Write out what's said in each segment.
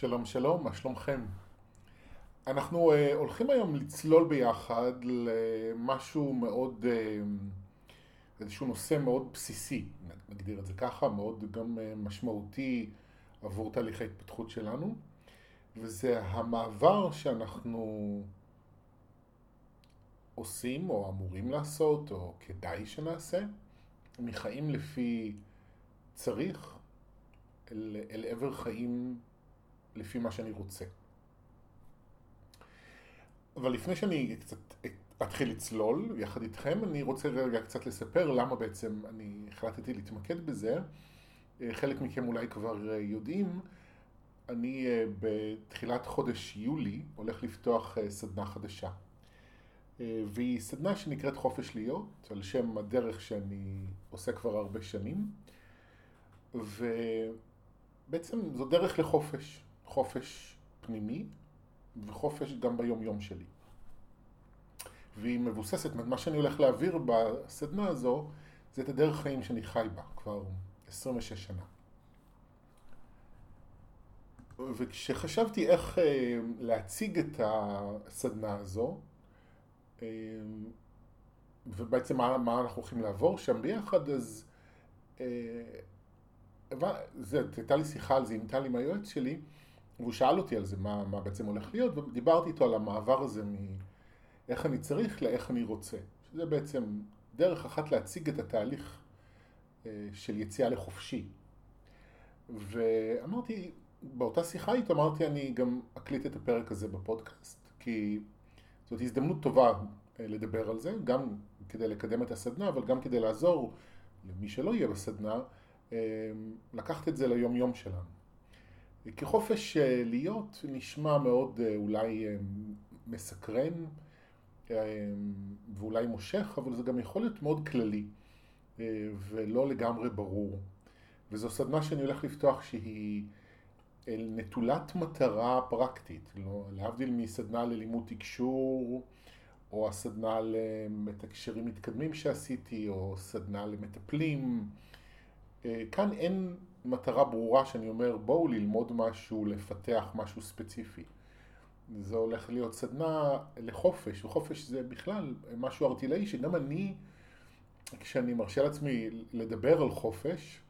שלום שלום, מה שלומכם? אנחנו uh, הולכים היום לצלול ביחד למשהו מאוד, uh, איזשהו נושא מאוד בסיסי, נגדיר את זה ככה, מאוד גם uh, משמעותי עבור תהליך ההתפתחות שלנו, וזה המעבר שאנחנו עושים או אמורים לעשות או כדאי שנעשה, מחיים לפי צריך אל, אל עבר חיים לפי מה שאני רוצה. אבל לפני שאני קצת אתחיל לצלול יחד איתכם, אני רוצה רגע קצת לספר למה בעצם אני החלטתי להתמקד בזה. חלק מכם אולי כבר יודעים, אני בתחילת חודש יולי הולך לפתוח סדנה חדשה. והיא סדנה שנקראת חופש להיות, על שם הדרך שאני עושה כבר הרבה שנים. ובעצם זו דרך לחופש, חופש פנימי וחופש גם ביום יום שלי. והיא מבוססת, מה שאני הולך להעביר בסדנה הזו, זה את הדרך חיים שאני חי בה כבר 26 שנה. וכשחשבתי איך אה, להציג את הסדנה הזו, אה, ובעצם מה, מה אנחנו הולכים לעבור שם ביחד, אז אה, זה, הייתה לי שיחה על זה עם טלי, עם היועץ שלי, והוא שאל אותי על זה, מה, מה בעצם הולך להיות, ודיברתי איתו על המעבר הזה מאיך אני צריך לאיך אני רוצה. שזה בעצם דרך אחת להציג את התהליך אה, של יציאה לחופשי. ואמרתי, באותה שיחה איתו אמרתי, אני גם אקליט את הפרק הזה בפודקאסט, כי זאת הזדמנות טובה אה, לדבר על זה, גם כדי לקדם את הסדנה, אבל גם כדי לעזור למי שלא יהיה בסדנה, אה, לקחת את זה ליום יום שלנו. כחופש אה, להיות נשמע מאוד אה, אולי מסקרן ואולי מושך, אבל זה גם יכול להיות מאוד כללי ולא לגמרי ברור. וזו סדנה שאני הולך לפתוח שהיא נטולת מטרה פרקטית, לא, להבדיל מסדנה ללימוד תקשור, או הסדנה למתקשרים מתקדמים שעשיתי, או סדנה למטפלים. אה, כאן אין מטרה ברורה שאני אומר בואו ללמוד משהו, לפתח משהו ספציפי. זה הולך להיות סדנה לחופש, וחופש זה בכלל משהו ארטילאי שגם אני, כשאני מרשה לעצמי לדבר על חופש,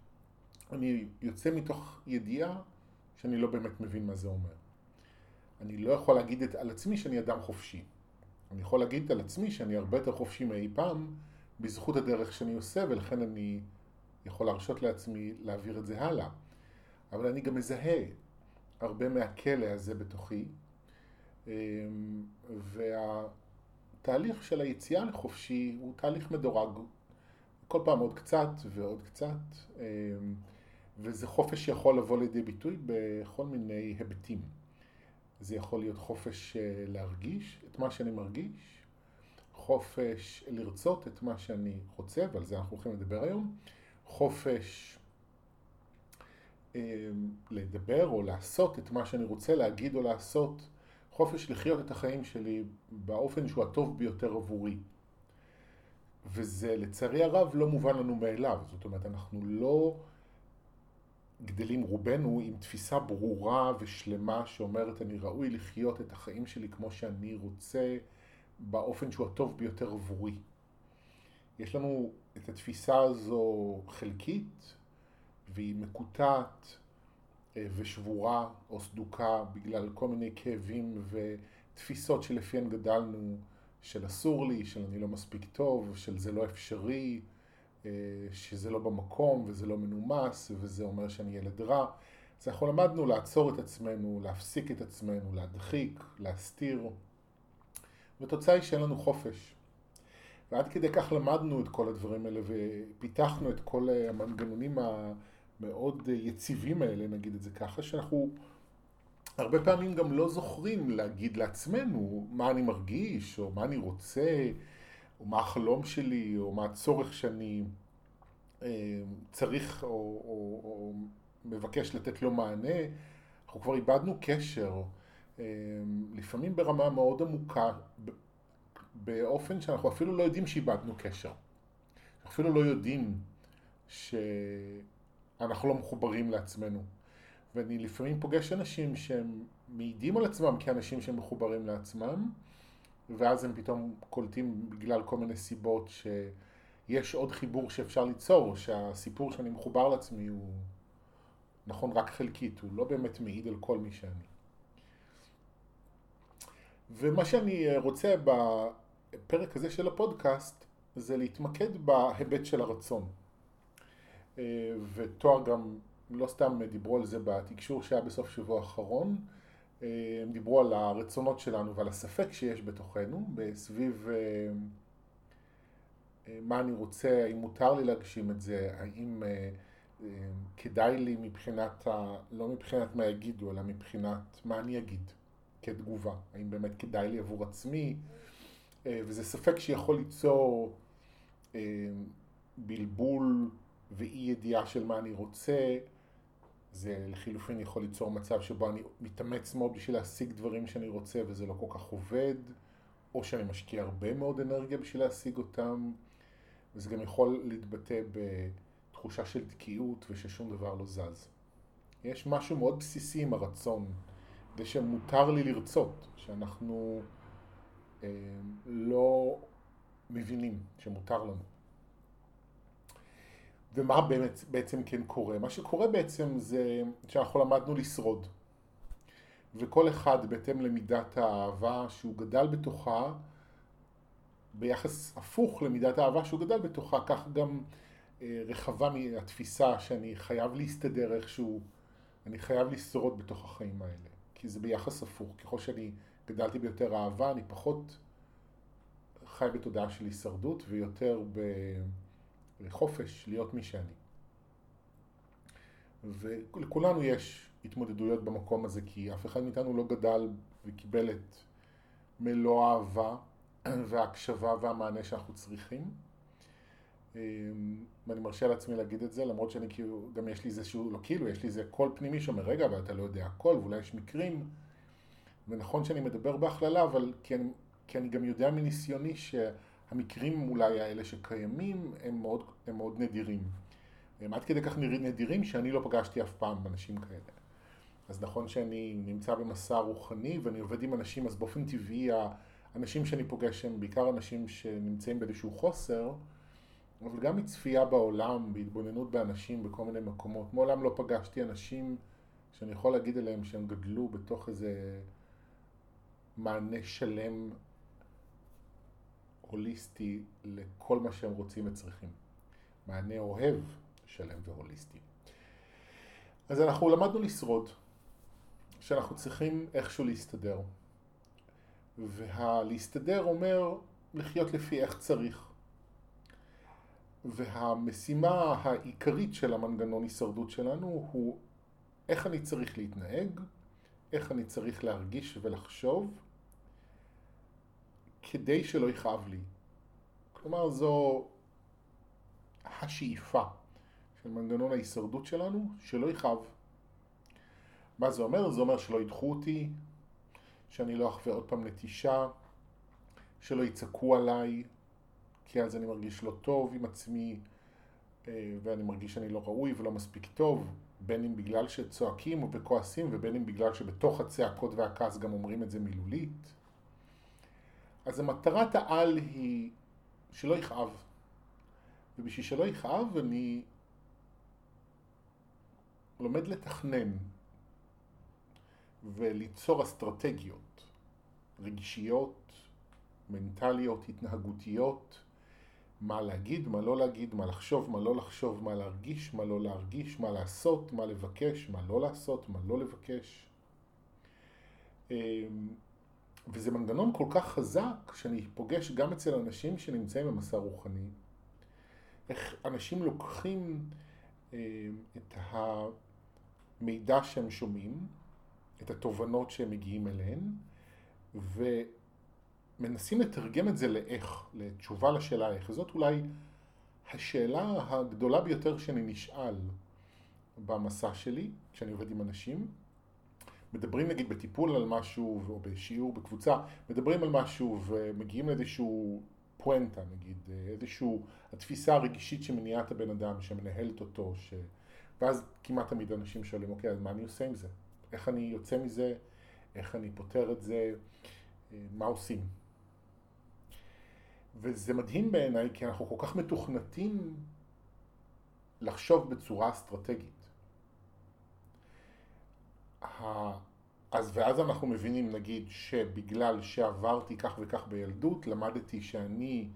אני יוצא מתוך ידיעה שאני לא באמת מבין מה זה אומר. אני לא יכול להגיד את, על עצמי שאני אדם חופשי. אני יכול להגיד על עצמי שאני הרבה יותר חופשי מאי פעם בזכות הדרך שאני עושה ולכן אני יכול להרשות לעצמי להעביר את זה הלאה. אבל אני גם מזהה הרבה מהכלא הזה בתוכי, אמ, והתהליך של היציאה לחופשי הוא תהליך מדורג. כל פעם עוד קצת ועוד קצת, אמ, וזה חופש שיכול לבוא לידי ביטוי בכל מיני היבטים. זה יכול להיות חופש אה, להרגיש את מה שאני מרגיש, חופש לרצות את מה שאני רוצה, ועל זה אנחנו הולכים לדבר היום, חופש אה, לדבר או לעשות את מה שאני רוצה להגיד או לעשות, חופש לחיות את החיים שלי באופן שהוא הטוב ביותר עבורי. וזה לצערי הרב לא מובן לנו מאליו, זאת אומרת אנחנו לא גדלים רובנו עם תפיסה ברורה ושלמה שאומרת אני ראוי לחיות את החיים שלי כמו שאני רוצה באופן שהוא הטוב ביותר עבורי. יש לנו את התפיסה הזו חלקית והיא מקוטעת אה, ושבורה או סדוקה בגלל כל מיני כאבים ותפיסות שלפיהן גדלנו של אסור לי, של אני לא מספיק טוב, של זה לא אפשרי, אה, שזה לא במקום וזה לא מנומס וזה אומר שאני ילד רע. אז אנחנו למדנו לעצור את עצמנו, להפסיק את עצמנו, להדחיק, להסתיר, והתוצאה היא שאין לנו חופש. ועד כדי כך למדנו את כל הדברים האלה ופיתחנו את כל המנגנונים המאוד יציבים האלה, נגיד את זה ככה, שאנחנו הרבה פעמים גם לא זוכרים להגיד לעצמנו מה אני מרגיש, או מה אני רוצה, או מה החלום שלי, או מה הצורך שאני אה, צריך או, או, או מבקש לתת לו מענה. אנחנו כבר איבדנו קשר, אה, לפעמים ברמה מאוד עמוקה, באופן שאנחנו אפילו לא יודעים שאיבדנו קשר. אפילו לא יודעים שאנחנו לא מחוברים לעצמנו. ואני לפעמים פוגש אנשים שהם מעידים על עצמם כאנשים שמחוברים לעצמם, ואז הם פתאום קולטים בגלל כל מיני סיבות שיש עוד חיבור שאפשר ליצור, שהסיפור שאני מחובר לעצמי הוא נכון רק חלקית, הוא לא באמת מעיד על כל מי שאני. ומה שאני רוצה בפרק הזה של הפודקאסט זה להתמקד בהיבט של הרצון. ותואר גם, לא סתם דיברו על זה בתקשור שהיה בסוף שבוע האחרון, הם דיברו על הרצונות שלנו ועל הספק שיש בתוכנו, סביב אה, אה, מה אני רוצה, האם מותר לי להגשים את זה, האם אה, כדאי לי מבחינת, ה... לא מבחינת מה יגידו, אלא מבחינת מה אני אגיד כתגובה, האם באמת כדאי לי עבור עצמי, וזה ספק שיכול ליצור בלבול ואי ידיעה של מה אני רוצה, זה לחילופין יכול ליצור מצב שבו אני מתאמץ מאוד בשביל להשיג דברים שאני רוצה וזה לא כל כך עובד, או שאני משקיע הרבה מאוד אנרגיה בשביל להשיג אותם, וזה גם יכול להתבטא בתחושה של תקיעות וששום דבר לא זז. יש משהו מאוד בסיסי עם הרצון, זה שמותר לי לרצות, שאנחנו אה, לא מבינים שמותר לנו. ומה באמת, בעצם כן קורה? מה שקורה בעצם זה שאנחנו למדנו לשרוד. וכל אחד בהתאם למידת האהבה שהוא גדל בתוכה, ביחס הפוך למידת האהבה שהוא גדל בתוכה, כך גם אה, רחבה מהתפיסה שאני חייב להסתדר איכשהו, אני חייב לשרוד בתוך החיים האלה. כי זה ביחס הפוך. ככל שאני גדלתי ביותר אהבה, אני פחות חי בתודעה של הישרדות ויותר ב... לחופש להיות מי שאני. ולכולנו יש התמודדויות במקום הזה, כי אף אחד מאיתנו לא גדל וקיבל את מלוא האהבה וההקשבה והמענה שאנחנו צריכים. אמ, ואני מרשה לעצמי להגיד את זה, למרות שאני כאילו, גם יש לי איזשהו, לא כאילו, יש לי איזה קול פנימי שאומר, רגע, אבל אתה לא יודע הכל, ואולי יש מקרים. ונכון שאני מדבר בהכללה, אבל כי אני, כי אני גם יודע מניסיוני שה... המקרים אולי האלה שקיימים הם מאוד, הם מאוד נדירים. הם עד כדי כך נדירים שאני לא פגשתי אף פעם אנשים כאלה. אז נכון שאני נמצא במסע רוחני ואני עובד עם אנשים, אז באופן טבעי האנשים שאני פוגש הם בעיקר אנשים שנמצאים באיזשהו חוסר, אבל גם מצפייה בעולם, בהתבוננות באנשים בכל מיני מקומות. מעולם לא פגשתי אנשים שאני יכול להגיד עליהם שהם גדלו בתוך איזה מענה שלם הוליסטי לכל מה שהם רוצים וצריכים. מענה אוהב, שלם והוליסטי. אז אנחנו למדנו לשרוד, שאנחנו צריכים איכשהו להסתדר. והלהסתדר אומר לחיות לפי איך צריך. והמשימה העיקרית של המנגנון הישרדות שלנו הוא איך אני צריך להתנהג, איך אני צריך להרגיש ולחשוב, כדי שלא יכאב לי. כלומר, זו השאיפה של מנגנון ההישרדות שלנו, שלא יכאב. מה זה אומר? זה אומר שלא ידחו אותי, שאני לא אחווה עוד פעם נטישה, שלא יצעקו עליי, כי אז אני מרגיש לא טוב עם עצמי, אה, ואני מרגיש שאני לא ראוי ולא מספיק טוב, בין אם בגלל שצועקים וכועסים, ובין אם בגלל שבתוך הצעקות והכעס גם אומרים את זה מילולית. אז המטרת העל היא שלא יכאב. ובשביל שלא יכאב אני לומד לתכנן וליצור אסטרטגיות רגישיות, מנטליות, התנהגותיות, מה להגיד, מה לא להגיד, מה לחשוב, מה לא לחשוב, מה להרגיש, מה לא להרגיש, מה לעשות, מה לבקש, מה לא לעשות, מה לא לבקש. אמ, וזה מנגנון כל כך חזק שאני פוגש גם אצל אנשים שנמצאים במסע רוחני, איך אנשים לוקחים אה, את המידע שהם שומעים, את התובנות שהם מגיעים אליהן, ומנסים לתרגם את זה לאיך, לתשובה לשאלה איך. זאת אולי השאלה הגדולה ביותר שאני נשאל במסע שלי, כשאני עובד עם אנשים, מדברים נגיד בטיפול על משהו או בשיעור בקבוצה, מדברים על משהו ומגיעים לאיזשהו פואנטה נגיד, איזשהו התפיסה הרגישית שמניעה את הבן אדם, שמנהלת אותו, ואז כמעט תמיד אנשים שואלים, אוקיי, אז מה אני עושה עם זה? איך אני יוצא מזה? איך אני פותר את זה? מה עושים? וזה מדהים בעיניי, כי אנחנו כל כך מתוכנתים לחשוב בצורה אסטרטגית. אז ואז אנחנו מבינים, נגיד, שבגלל שעברתי כך וכך בילדות, למדתי שאני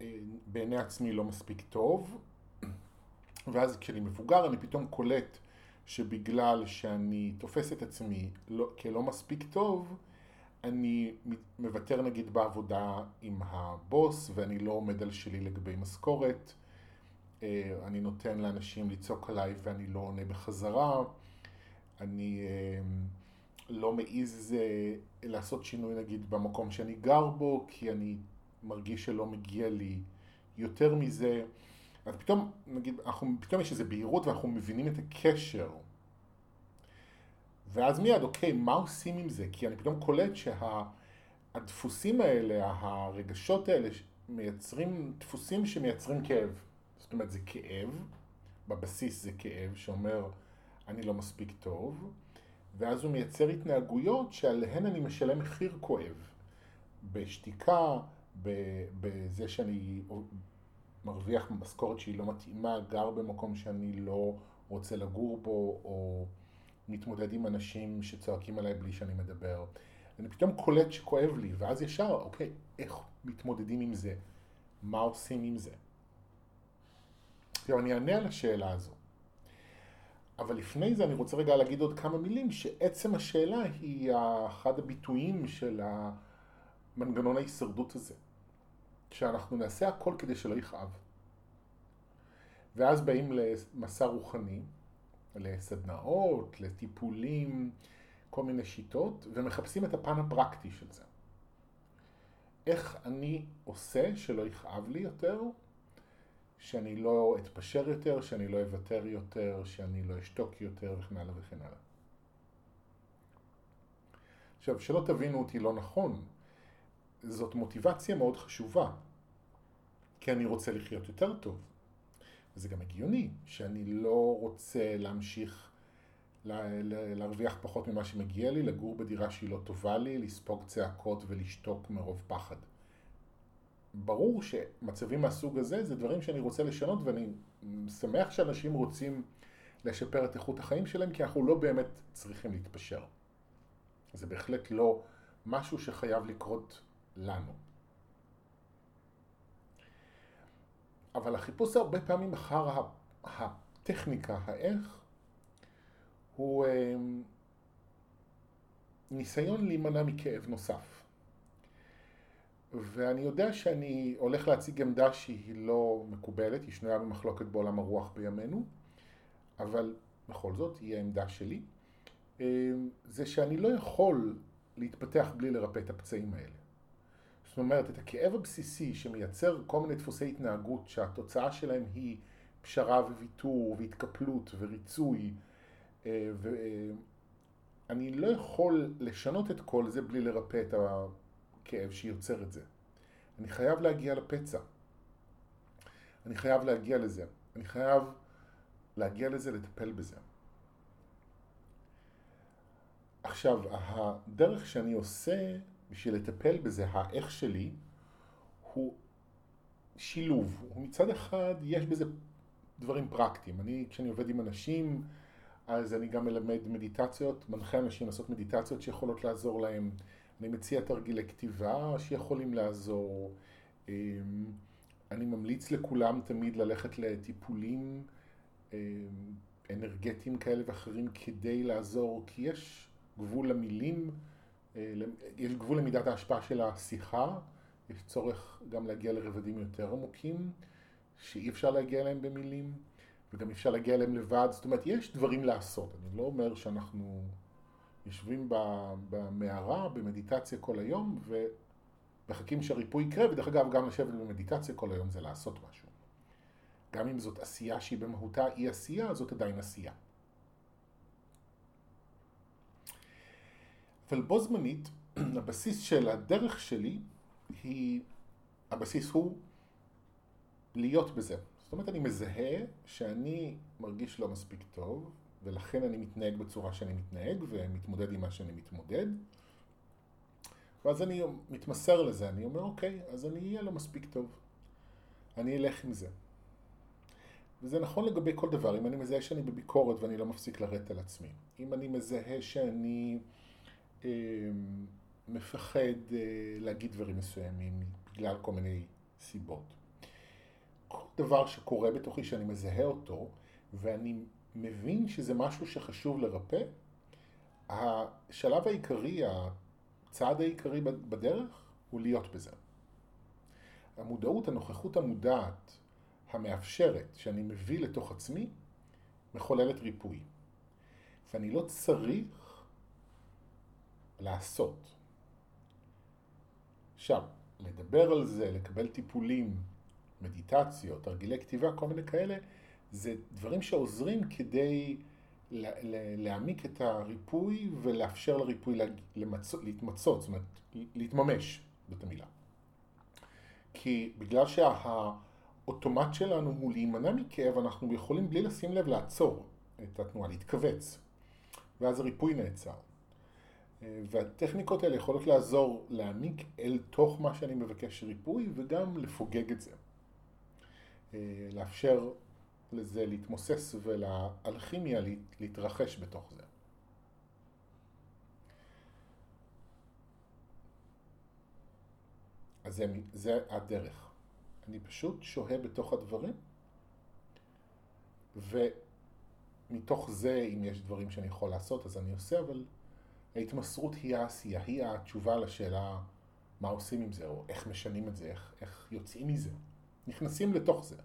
אה, בעיני עצמי לא מספיק טוב, ואז כשאני מבוגר אני פתאום קולט שבגלל שאני תופס את עצמי לא, כלא מספיק טוב, אני מוותר נגיד בעבודה עם הבוס ואני לא עומד על שלי לגבי משכורת, אה, אני נותן לאנשים לצעוק עליי ואני לא עונה בחזרה, אני אה, לא מעז לעשות שינוי נגיד במקום שאני גר בו כי אני מרגיש שלא מגיע לי יותר מזה. אז פתאום, נגיד, אנחנו, פתאום יש איזו בהירות ואנחנו מבינים את הקשר. ואז מיד, אוקיי, מה עושים עם זה? כי אני פתאום קולט שהדפוסים שה, האלה, הרגשות האלה, מייצרים דפוסים שמייצרים כאב. זאת אומרת, זה כאב, בבסיס זה כאב שאומר, אני לא מספיק טוב, ואז הוא מייצר התנהגויות שעליהן אני משלם מחיר כואב. בשתיקה, בזה שאני מרוויח משכורת שהיא לא מתאימה, גר במקום שאני לא רוצה לגור בו, או מתמודד עם אנשים שצועקים עליי בלי שאני מדבר. אני פתאום קולט שכואב לי, ואז ישר, אוקיי, איך מתמודדים עם זה? מה עושים עם זה? עכשיו, אני אענה על השאלה הזו. אבל לפני זה אני רוצה רגע להגיד עוד כמה מילים, שעצם השאלה היא אחד הביטויים של המנגנון ההישרדות הזה. שאנחנו נעשה הכל כדי שלא יכאב. ואז באים למסע רוחני, לסדנאות, לטיפולים, כל מיני שיטות, ומחפשים את הפן הפרקטי של זה. איך אני עושה שלא יכאב לי יותר, שאני לא אתפשר יותר, שאני לא אוותר יותר, שאני לא אשתוק יותר וכן הלאה וכן הלאה. עכשיו, שלא תבינו אותי לא נכון, זאת מוטיבציה מאוד חשובה, כי אני רוצה לחיות יותר טוב. וזה גם הגיוני, שאני לא רוצה להמשיך להרוויח פחות ממה שמגיע לי, לגור בדירה שהיא לא טובה לי, לספוג צעקות ולשתוק מרוב פחד. ברור שמצבים מהסוג הזה זה דברים שאני רוצה לשנות ואני שמח שאנשים רוצים לשפר את איכות החיים שלהם כי אנחנו לא באמת צריכים להתפשר. זה בהחלט לא משהו שחייב לקרות לנו. אבל החיפוש הרבה פעמים אחר הטכניקה, האיך, הוא אמ, ניסיון להימנע מכאב נוסף. ואני יודע שאני הולך להציג עמדה שהיא לא מקובלת, היא שנויה במחלוקת בעולם הרוח בימינו, אבל בכל זאת היא העמדה שלי, אמ, זה שאני לא יכול להתפתח בלי לרפא את הפצעים האלה. זאת אומרת, את הכאב הבסיסי שמייצר כל מיני דפוסי התנהגות שהתוצאה שלהם היא פשרה וויתור והתקפלות וריצוי אה, ואני לא יכול לשנות את כל זה בלי לרפא את הכאב שיוצר את זה. אני חייב להגיע לפצע. אני חייב להגיע לזה. אני חייב להגיע לזה, לטפל בזה. עכשיו, הדרך שאני עושה בשביל לטפל בזה, האיך שלי הוא שילוב. הוא מצד אחד, יש בזה דברים פרקטיים. אני, כשאני עובד עם אנשים, אז אני גם מלמד מדיטציות, מנחה אנשים לעשות מדיטציות שיכולות לעזור להם. אני מציע תרגילי כתיבה שיכולים לעזור. אמ, אני ממליץ לכולם תמיד ללכת לטיפולים אמ, אנרגטיים כאלה ואחרים כדי לעזור, כי יש גבול למילים. אה, יש גבול למידת ההשפעה של השיחה, יש צורך גם להגיע לרבדים יותר עמוקים, שאי אפשר להגיע אליהם במילים, וגם אפשר להגיע אליהם לבד, זאת אומרת, יש דברים לעשות, אני לא אומר שאנחנו יושבים במערה, במדיטציה כל היום, ומחכים שהריפוי יקרה, ודרך אגב, גם לשבת במדיטציה כל היום זה לעשות משהו. גם אם זאת עשייה שהיא במהותה אי עשייה, זאת עדיין עשייה. אבל בו זמנית, הבסיס של הדרך שלי היא, הבסיס הוא להיות בזה. זאת אומרת, אני מזהה שאני מרגיש לא מספיק טוב, ולכן אני מתנהג בצורה שאני מתנהג, ומתמודד עם מה שאני מתמודד. ואז אני מתמסר לזה, אני אומר, אוקיי, אז אני אהיה לא מספיק טוב. אני אלך עם זה. וזה נכון לגבי כל דבר, אם אני מזהה שאני בביקורת ואני לא מפסיק לרדת על עצמי, אם אני מזהה שאני מפחד אה, להגיד דברים מסוימים בגלל כל מיני סיבות. כל דבר שקורה בתוכי שאני מזהה אותו ואני מבין שזה משהו שחשוב לרפא, השלב העיקרי, הצעד העיקרי בדרך הוא להיות בזה. המודעות, הנוכחות המודעת, המאפשרת, שאני מביא לתוך עצמי, מחוללת ריפוי. ואני לא צריך לעשות. עכשיו, לדבר על זה, לקבל טיפולים, מדיטציות, תרגילי כתיבה, כל מיני כאלה, זה דברים שעוזרים כדי להעמיק את הריפוי ולאפשר לריפוי להתמצות, זאת אומרת, להתממש, זאת המילה. כי בגלל שהאוטומט שלנו הוא להימנע מכאב, אנחנו יכולים בלי לשים לב לעצור את התנועה, להתכווץ, ואז הריפוי נעצר. והטכניקות האלה יכולות לעזור להעמיק אל תוך מה שאני מבקש ריפוי וגם לפוגג את זה. לאפשר לזה להתמוסס ולאלכימיה להתרחש בתוך זה. אז זה, זה הדרך. אני פשוט שוהה בתוך הדברים, ומתוך זה, אם יש דברים שאני יכול לעשות, אז אני עושה, אבל ההתמסרות היא העשייה, היא התשובה לשאלה מה עושים עם זה, או איך משנים את זה, איך, איך יוצאים מזה. נכנסים לתוך זה.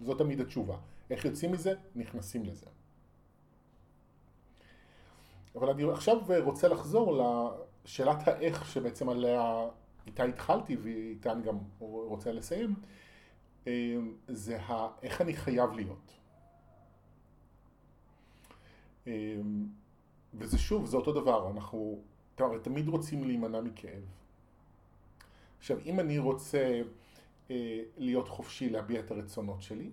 זאת תמיד התשובה. איך יוצאים מזה? נכנסים לזה. אבל אני עכשיו רוצה לחזור לשאלת האיך שבעצם עליה, איתה התחלתי ואיתה אני גם רוצה לסיים, אמ, זה איך אני חייב להיות. וזה שוב, זה אותו דבר, אנחנו תמיד רוצים להימנע מכאב. עכשיו, אם אני רוצה אה, להיות חופשי להביע את הרצונות שלי,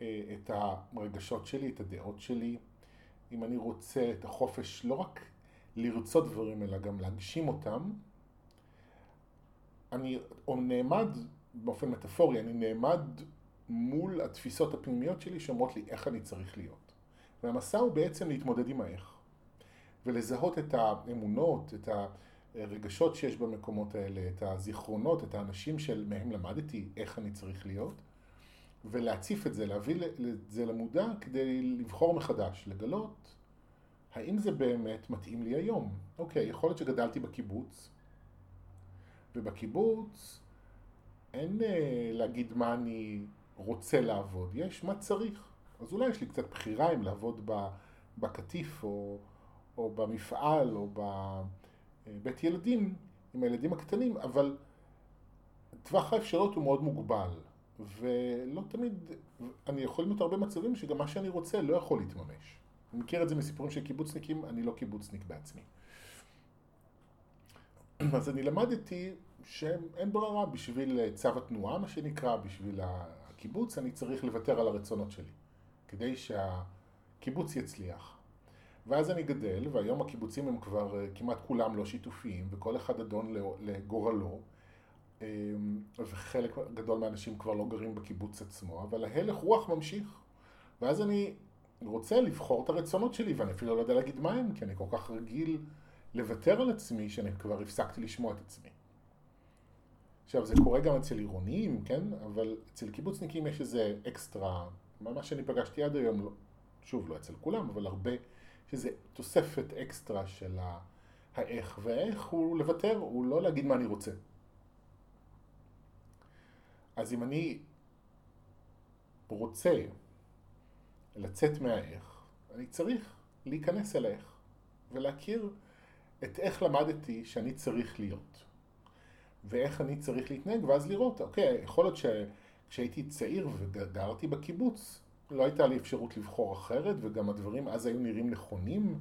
אה, את הרגשות שלי, את הדעות שלי, אם אני רוצה את החופש לא רק לרצות דברים אלא גם להגשים אותם, אני נעמד, באופן מטאפורי, אני נעמד מול התפיסות הפנימיות שלי שאומרות לי איך אני צריך להיות. והמסע הוא בעצם להתמודד עם האיך. ולזהות את האמונות, את הרגשות שיש במקומות האלה, את הזיכרונות, את האנשים שמהם למדתי איך אני צריך להיות, ולהציף את זה, להביא את זה למודע כדי לבחור מחדש, לגלות האם זה באמת מתאים לי היום. אוקיי, יכול להיות שגדלתי בקיבוץ, ובקיבוץ אין אה, להגיד מה אני רוצה לעבוד, יש מה צריך. אז אולי יש לי קצת בחירה אם לעבוד בקטיף או, או במפעל או בבית ילדים עם הילדים הקטנים, אבל טווח האפשרות הוא מאוד מוגבל. ולא תמיד, אני יכול לראות הרבה מצבים שגם מה שאני רוצה לא יכול להתממש. אני מכיר את זה מסיפורים של קיבוצניקים, אני לא קיבוצניק בעצמי. אז אני למדתי שאין ברירה בשביל צו התנועה, מה שנקרא, בשביל הקיבוץ, אני צריך לוותר על הרצונות שלי, כדי שהקיבוץ יצליח. ואז אני גדל, והיום הקיבוצים הם כבר כמעט כולם לא שיתופיים, וכל אחד אדון לגורלו. אמ, וחלק גדול מהאנשים כבר לא גרים בקיבוץ עצמו, אבל ההלך רוח ממשיך. ואז אני רוצה לבחור את הרצונות שלי, ואני אפילו לא יודע להגיד מה הם, כי אני כל כך רגיל לוותר על עצמי, שאני כבר הפסקתי לשמוע את עצמי. עכשיו, זה קורה גם אצל עירוניים, כן? אבל אצל קיבוצניקים יש איזה אקסטרה, מה שאני פגשתי עד היום, לא, שוב, לא אצל כולם, אבל הרבה, יש איזה תוספת אקסטרה של האיך, והאיך הוא לוותר, הוא לא להגיד מה אני רוצה. אז אם אני רוצה לצאת מהאיך, אני צריך להיכנס אל האיך ולהכיר את איך למדתי שאני צריך להיות ואיך אני צריך להתנהג ואז לראות, אוקיי, יכול להיות שכשהייתי צעיר וגרתי בקיבוץ לא הייתה לי אפשרות לבחור אחרת וגם הדברים אז היו נראים נכונים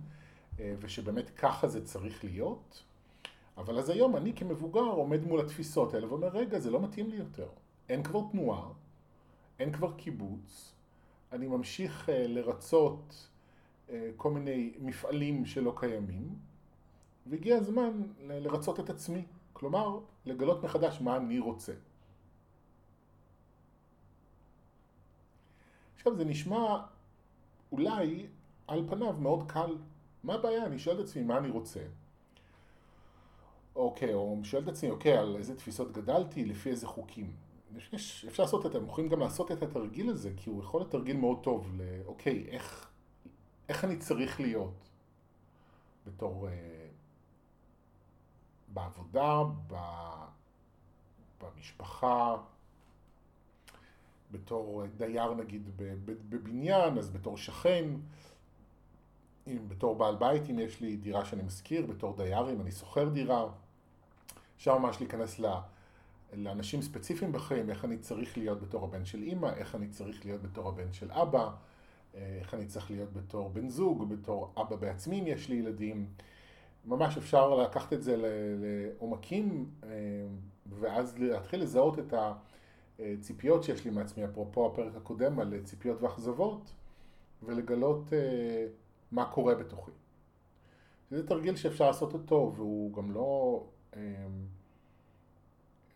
אה, ושבאמת ככה זה צריך להיות. אבל אז היום אני כמבוגר עומד מול התפיסות האלה ואומר רגע זה לא מתאים לי יותר. אין כבר תנועה, אין כבר קיבוץ, אני ממשיך אה, לרצות אה, כל מיני מפעלים שלא קיימים, והגיע הזמן לרצות את עצמי, כלומר, לגלות מחדש מה אני רוצה. עכשיו זה נשמע אולי על פניו מאוד קל. מה הבעיה? אני שואל את עצמי מה אני רוצה. אוקיי, או שואל את עצמי, אוקיי, על איזה תפיסות גדלתי, לפי איזה חוקים. יש, אפשר לעשות את, הם יכולים גם לעשות את התרגיל הזה, כי הוא יכול להיות תרגיל מאוד טוב לאוקיי, איך, איך אני צריך להיות בתור, אה, בעבודה, ב, במשפחה, בתור דייר נגיד בבניין, אז בתור שכן, אם בתור בעל בית, אם יש לי דירה שאני משכיר, בתור דייר, אם אני שוכר דירה, אפשר ממש להיכנס ל... לאנשים ספציפיים בחיים, איך אני צריך להיות בתור הבן של אימא, איך אני צריך להיות בתור הבן של אבא, איך אני צריך להיות בתור בן זוג, בתור אבא בעצמי אם יש לי ילדים. ממש אפשר לקחת את זה לעומקים ואז להתחיל לזהות את הציפיות שיש לי מעצמי, אפרופו הפרק הקודם על ציפיות ואכזבות, ולגלות אה, מה קורה בתוכי. זה תרגיל שאפשר לעשות אותו והוא גם לא... אה,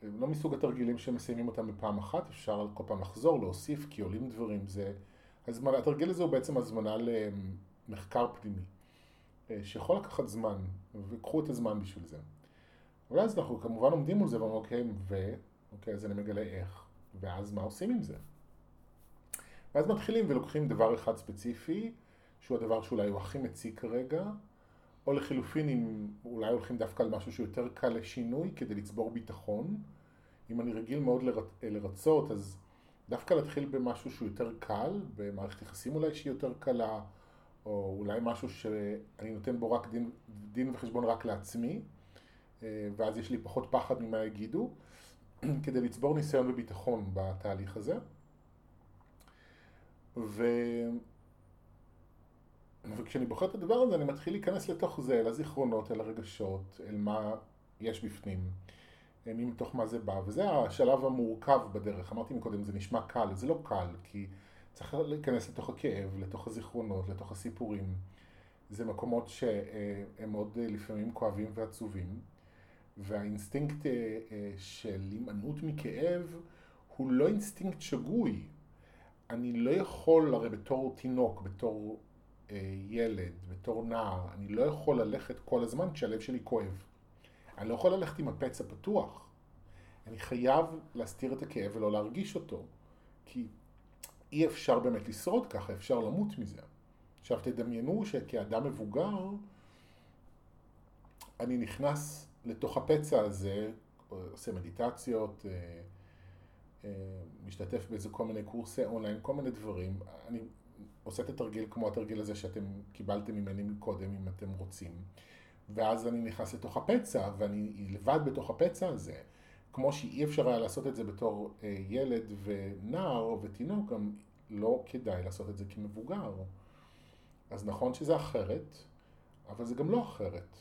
לא מסוג התרגילים שמסיימים אותם בפעם אחת, אפשר כל פעם לחזור, להוסיף, כי עולים דברים. זה, הזמנה, התרגיל הזה הוא בעצם הזמנה למחקר פנימי, אה, שיכול לקחת זמן, וקחו את הזמן בשביל זה. אבל אז אנחנו כמובן עומדים מול זה ואומרים, אוקיי, ו... אוקיי, אז אני מגלה איך, ואז מה עושים עם זה? ואז מתחילים ולוקחים דבר אחד ספציפי, שהוא הדבר שאולי הוא הכי מציק כרגע, או לחילופין, אם אולי הולכים דווקא על משהו שהוא יותר קל לשינוי כדי לצבור ביטחון. אם אני רגיל מאוד לרצ... לרצות, אז דווקא להתחיל במשהו שהוא יותר קל, במערכת יחסים אולי שהיא יותר קלה, או אולי משהו שאני נותן בו רק דין, דין וחשבון רק לעצמי, אה, ואז יש לי פחות פחד ממה יגידו, כדי לצבור ניסיון וביטחון בתהליך הזה. ו... וכשאני בוחר את הדבר הזה, אני מתחיל להיכנס לתוך זה, אל הזיכרונות, אל הרגשות, אל מה יש בפנים, מתוך מה זה בא, וזה השלב המורכב בדרך. אמרתי מקודם, זה נשמע קל, זה לא קל, כי צריך להיכנס לתוך הכאב, לתוך הזיכרונות, לתוך הסיפורים. זה מקומות שהם מאוד לפעמים כואבים ועצובים, והאינסטינקט אה, אה, של הימנעות מכאב הוא לא אינסטינקט שגוי. אני לא יכול, הרי בתור תינוק, בתור אה, ילד, בתור נער, אני לא יכול ללכת כל הזמן כשהלב שלי כואב. אני לא יכול ללכת עם הפצע פתוח. אני חייב להסתיר את הכאב ולא להרגיש אותו. כי אי אפשר באמת לשרוד ככה, אפשר למות מזה. עכשיו תדמיינו שכאדם מבוגר, אני נכנס לתוך הפצע הזה, עושה מדיטציות, אה, משתתף באיזה כל מיני קורסי אונליין, כל מיני דברים. אני עושה את התרגיל כמו התרגיל הזה שאתם קיבלתם ממני מקודם, אם אתם רוצים. ואז אני נכנס לתוך הפצע, ואני לבד בתוך הפצע הזה. כמו שאי אפשר היה לעשות את זה בתור אה, ילד ונער ותינוק, גם לא כדאי לעשות את זה כמבוגר. אז נכון שזה אחרת, אבל זה גם לא אחרת.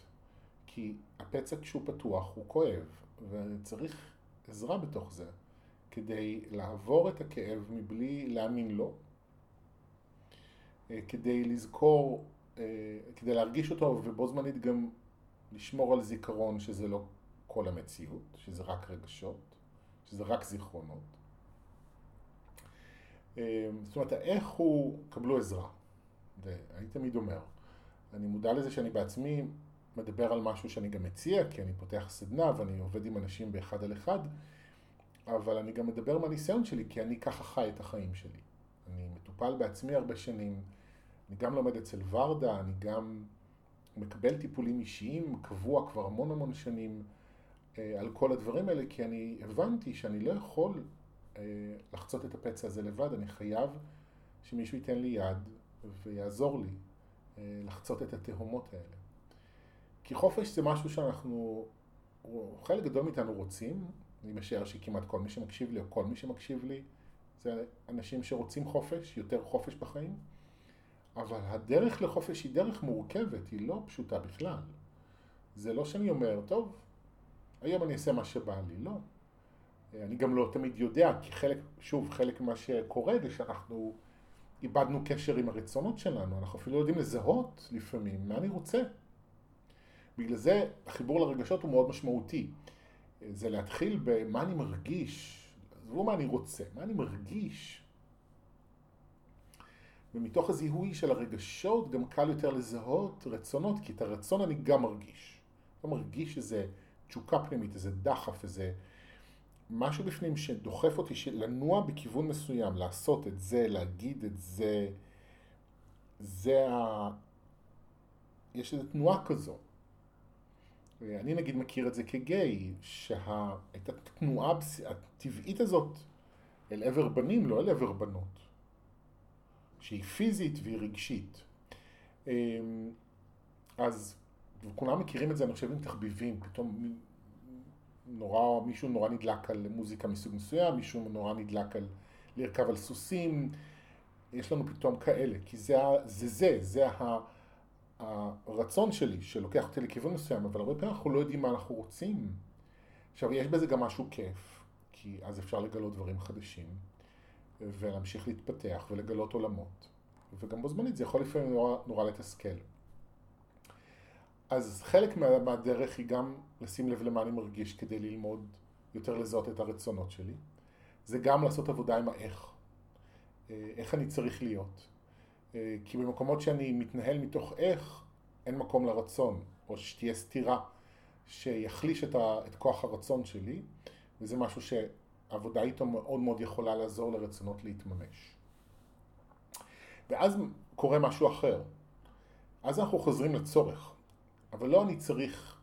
כי הפצע כשהוא פתוח הוא כואב, וצריך עזרה בתוך זה, כדי לעבור את הכאב מבלי להאמין לו, אה, כדי לזכור, אה, כדי להרגיש אותו ובו זמנית גם לשמור על זיכרון שזה לא כל המציאות, שזה רק רגשות, שזה רק זיכרונות. אה, זאת אומרת, איך הוא, קבלו עזרה. אני תמיד אומר, אני מודע לזה שאני בעצמי מדבר על משהו שאני גם מציע, כי אני פותח סדנה ואני עובד עם אנשים באחד על אחד, אבל אני גם מדבר מהניסיון שלי, כי אני ככה חי את החיים שלי. אני מטופל בעצמי הרבה שנים, אני גם לומד אצל ורדה, אני גם מקבל טיפולים אישיים קבוע כבר המון המון שנים אה, על כל הדברים האלה, כי אני הבנתי שאני לא יכול אה, לחצות את הפצע הזה לבד, אני חייב שמישהו ייתן לי יד ויעזור לי אה, לחצות את התהומות האלה. כי חופש זה משהו שאנחנו, חלק גדול מאיתנו רוצים, אני משער שכמעט כל מי שמקשיב לי או כל מי שמקשיב לי זה אנשים שרוצים חופש, יותר חופש בחיים. אבל הדרך לחופש היא דרך מורכבת, היא לא פשוטה בכלל. זה לא שאני אומר, טוב, היום אני אעשה מה שבא לי, לא. אני גם לא תמיד יודע, כי חלק, שוב, חלק ממה שקורה זה שאנחנו איבדנו קשר עם הרצונות שלנו, אנחנו אפילו לא יודעים לזהות לפעמים מה אני רוצה. בגלל זה החיבור לרגשות הוא מאוד משמעותי. זה להתחיל במה אני מרגיש, עזבו מה אני רוצה, מה אני מרגיש. ומתוך הזיהוי של הרגשות גם קל יותר לזהות רצונות, כי את הרצון אני גם מרגיש. לא מרגיש איזה תשוקה פנימית, איזה דחף, איזה משהו בפנים שדוחף אותי לנוע בכיוון מסוים, לעשות את זה, להגיד את זה, זה ה... יש איזו תנועה כזו. אני נגיד מכיר את זה כגיי, שאת התנועה הטבעית הזאת אל עבר בנים, לא אל עבר בנות, שהיא פיזית והיא רגשית. אמ, אז כולם מכירים את זה, אני חושב, עם תחביבים, פתאום נורא, מישהו נורא נדלק על מוזיקה מסוג מסוים, מישהו נורא נדלק על לרכב על סוסים, יש לנו פתאום כאלה, כי זה זה, זה, זה ה... הרצון שלי שלוקח אותי לכיוון מסוים, אבל הרבה פעמים אנחנו לא יודעים מה אנחנו רוצים. עכשיו, יש בזה גם משהו כיף, כי אז אפשר לגלות דברים חדשים, ולהמשיך להתפתח ולגלות עולמות, וגם בו זמנית זה יכול לפעמים נורא, נורא לתסכל. אז חלק מה, מהדרך היא גם לשים לב למה אני מרגיש כדי ללמוד יותר לזהות את הרצונות שלי. זה גם לעשות עבודה עם האיך. אה, איך אני צריך להיות. אה, כי במקומות שאני מתנהל מתוך איך, אין מקום לרצון, או שתהיה סתירה שיחליש את, ה, את כוח הרצון שלי, וזה משהו שעבודה איתו מאוד מאוד יכולה לעזור לרצונות להתממש. ואז קורה משהו אחר. אז אנחנו חוזרים לצורך. אבל לא אני צריך,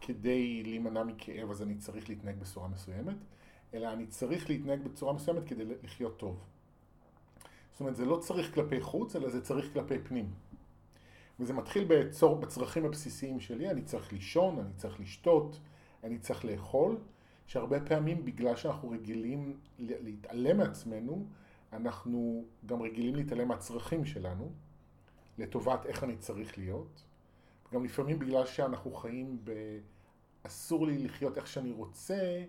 כדי להימנע מכאב, אז אני צריך להתנהג בצורה מסוימת, אלא אני צריך להתנהג בצורה מסוימת כדי לחיות טוב. זאת אומרת, זה לא צריך כלפי חוץ, אלא זה צריך כלפי פנים. וזה מתחיל בצור, בצרכים הבסיסיים שלי, אני צריך לישון, אני צריך לשתות, אני צריך לאכול, שהרבה פעמים בגלל שאנחנו רגילים להתעלם מעצמנו, אנחנו גם רגילים להתעלם מהצרכים שלנו, לטובת איך אני צריך להיות. גם לפעמים בגלל שאנחנו חיים ב... אסור לי לחיות איך שאני רוצה,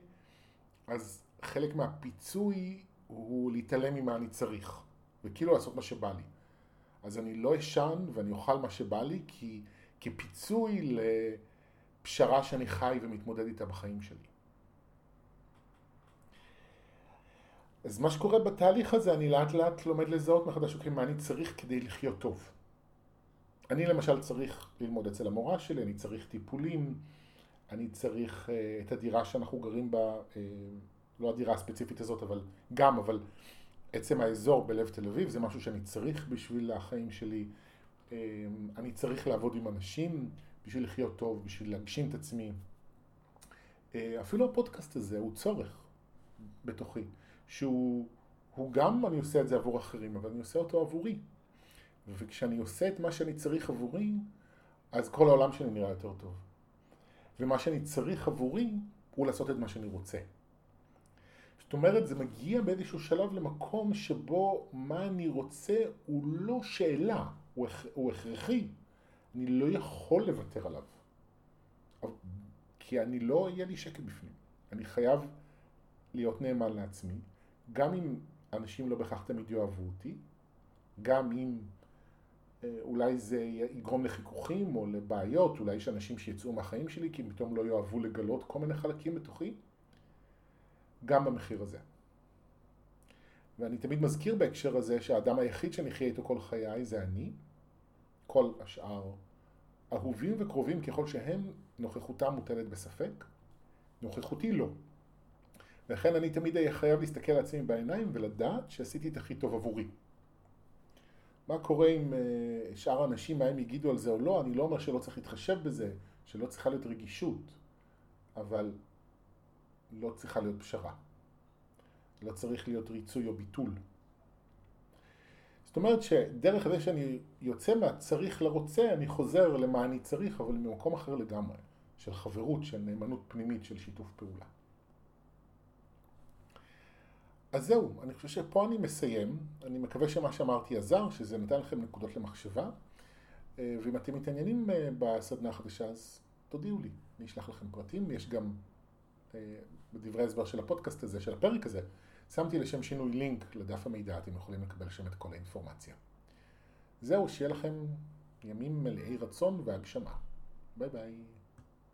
אז חלק מהפיצוי הוא להתעלם ממה אני צריך. וכאילו לעשות מה שבא לי. אז אני לא אשן ואני אוכל מה שבא לי, כי כפיצוי לפשרה שאני חי ומתמודד איתה בחיים שלי. אז מה שקורה בתהליך הזה, אני לאט לאט לומד לזהות מחדש, אוקיי, מה אני צריך כדי לחיות טוב. אני למשל צריך ללמוד אצל המורה שלי, אני צריך טיפולים, אני צריך uh, את הדירה שאנחנו גרים בה, uh, לא הדירה הספציפית הזאת, אבל גם, אבל עצם האזור בלב תל אביב זה משהו שאני צריך בשביל החיים שלי. אמ, אני צריך לעבוד עם אנשים בשביל לחיות טוב, בשביל להגשים את עצמי. אה, אפילו הפודקאסט הזה הוא צורך בתוכי, שהוא גם, אני עושה את זה עבור אחרים, אבל אני עושה אותו עבורי. וכשאני עושה את מה שאני צריך עבורי, אז כל העולם שלי נראה יותר טוב. ומה שאני צריך עבורי הוא לעשות את מה שאני רוצה. זאת אומרת, זה מגיע באיזשהו שלב למקום שבו מה אני רוצה הוא לא שאלה, הוא, הוא הכרחי. אני לא יכול לוותר עליו. כי אני לא, יהיה לי שקט בפנים. אני חייב להיות נאמן לעצמי, גם אם אנשים לא בהכרח תמיד יאהבו אותי, גם אם אה, אולי זה יגרום לחיכוכים או לבעיות, אולי יש אנשים שיצאו מהחיים שלי כי פתאום לא יאהבו לגלות כל מיני חלקים בתוכי. גם במחיר הזה. ואני תמיד מזכיר בהקשר הזה שהאדם היחיד שאני אחיה איתו כל חיי זה אני, כל השאר אהובים וקרובים ככל שהם, נוכחותם מוטלת בספק, נוכחותי לא. ולכן אני תמיד אהיה חייב להסתכל על עצמי בעיניים ולדעת שעשיתי את הכי טוב עבורי. מה קורה עם uh, שאר האנשים, מה הם יגידו על זה או לא, אני לא אומר שלא צריך להתחשב בזה, שלא צריכה להיות רגישות, אבל לא צריכה להיות פשרה. לא צריך להיות ריצוי או ביטול. זאת אומרת שדרך זה שאני יוצא מהצריך לרוצה, אני חוזר למה אני צריך, אבל ממקום אחר לגמרי, של חברות, של נאמנות פנימית, של שיתוף פעולה. אז זהו, אני חושב שפה אני מסיים. אני מקווה שמה שאמרתי עזר, שזה נתן לכם נקודות למחשבה. אה, ואם אתם מתעניינים אה, בסדנה החדשה, אז תודיעו לי, אני אשלח לכם פרטים. יש גם בדברי ההסבר של הפודקאסט הזה, של הפרק הזה, שמתי לשם שינוי לינק לדף המידע, אתם יכולים לקבל שם את כל האינפורמציה. זהו, שיהיה לכם ימים מלאי רצון והגשמה. ביי ביי.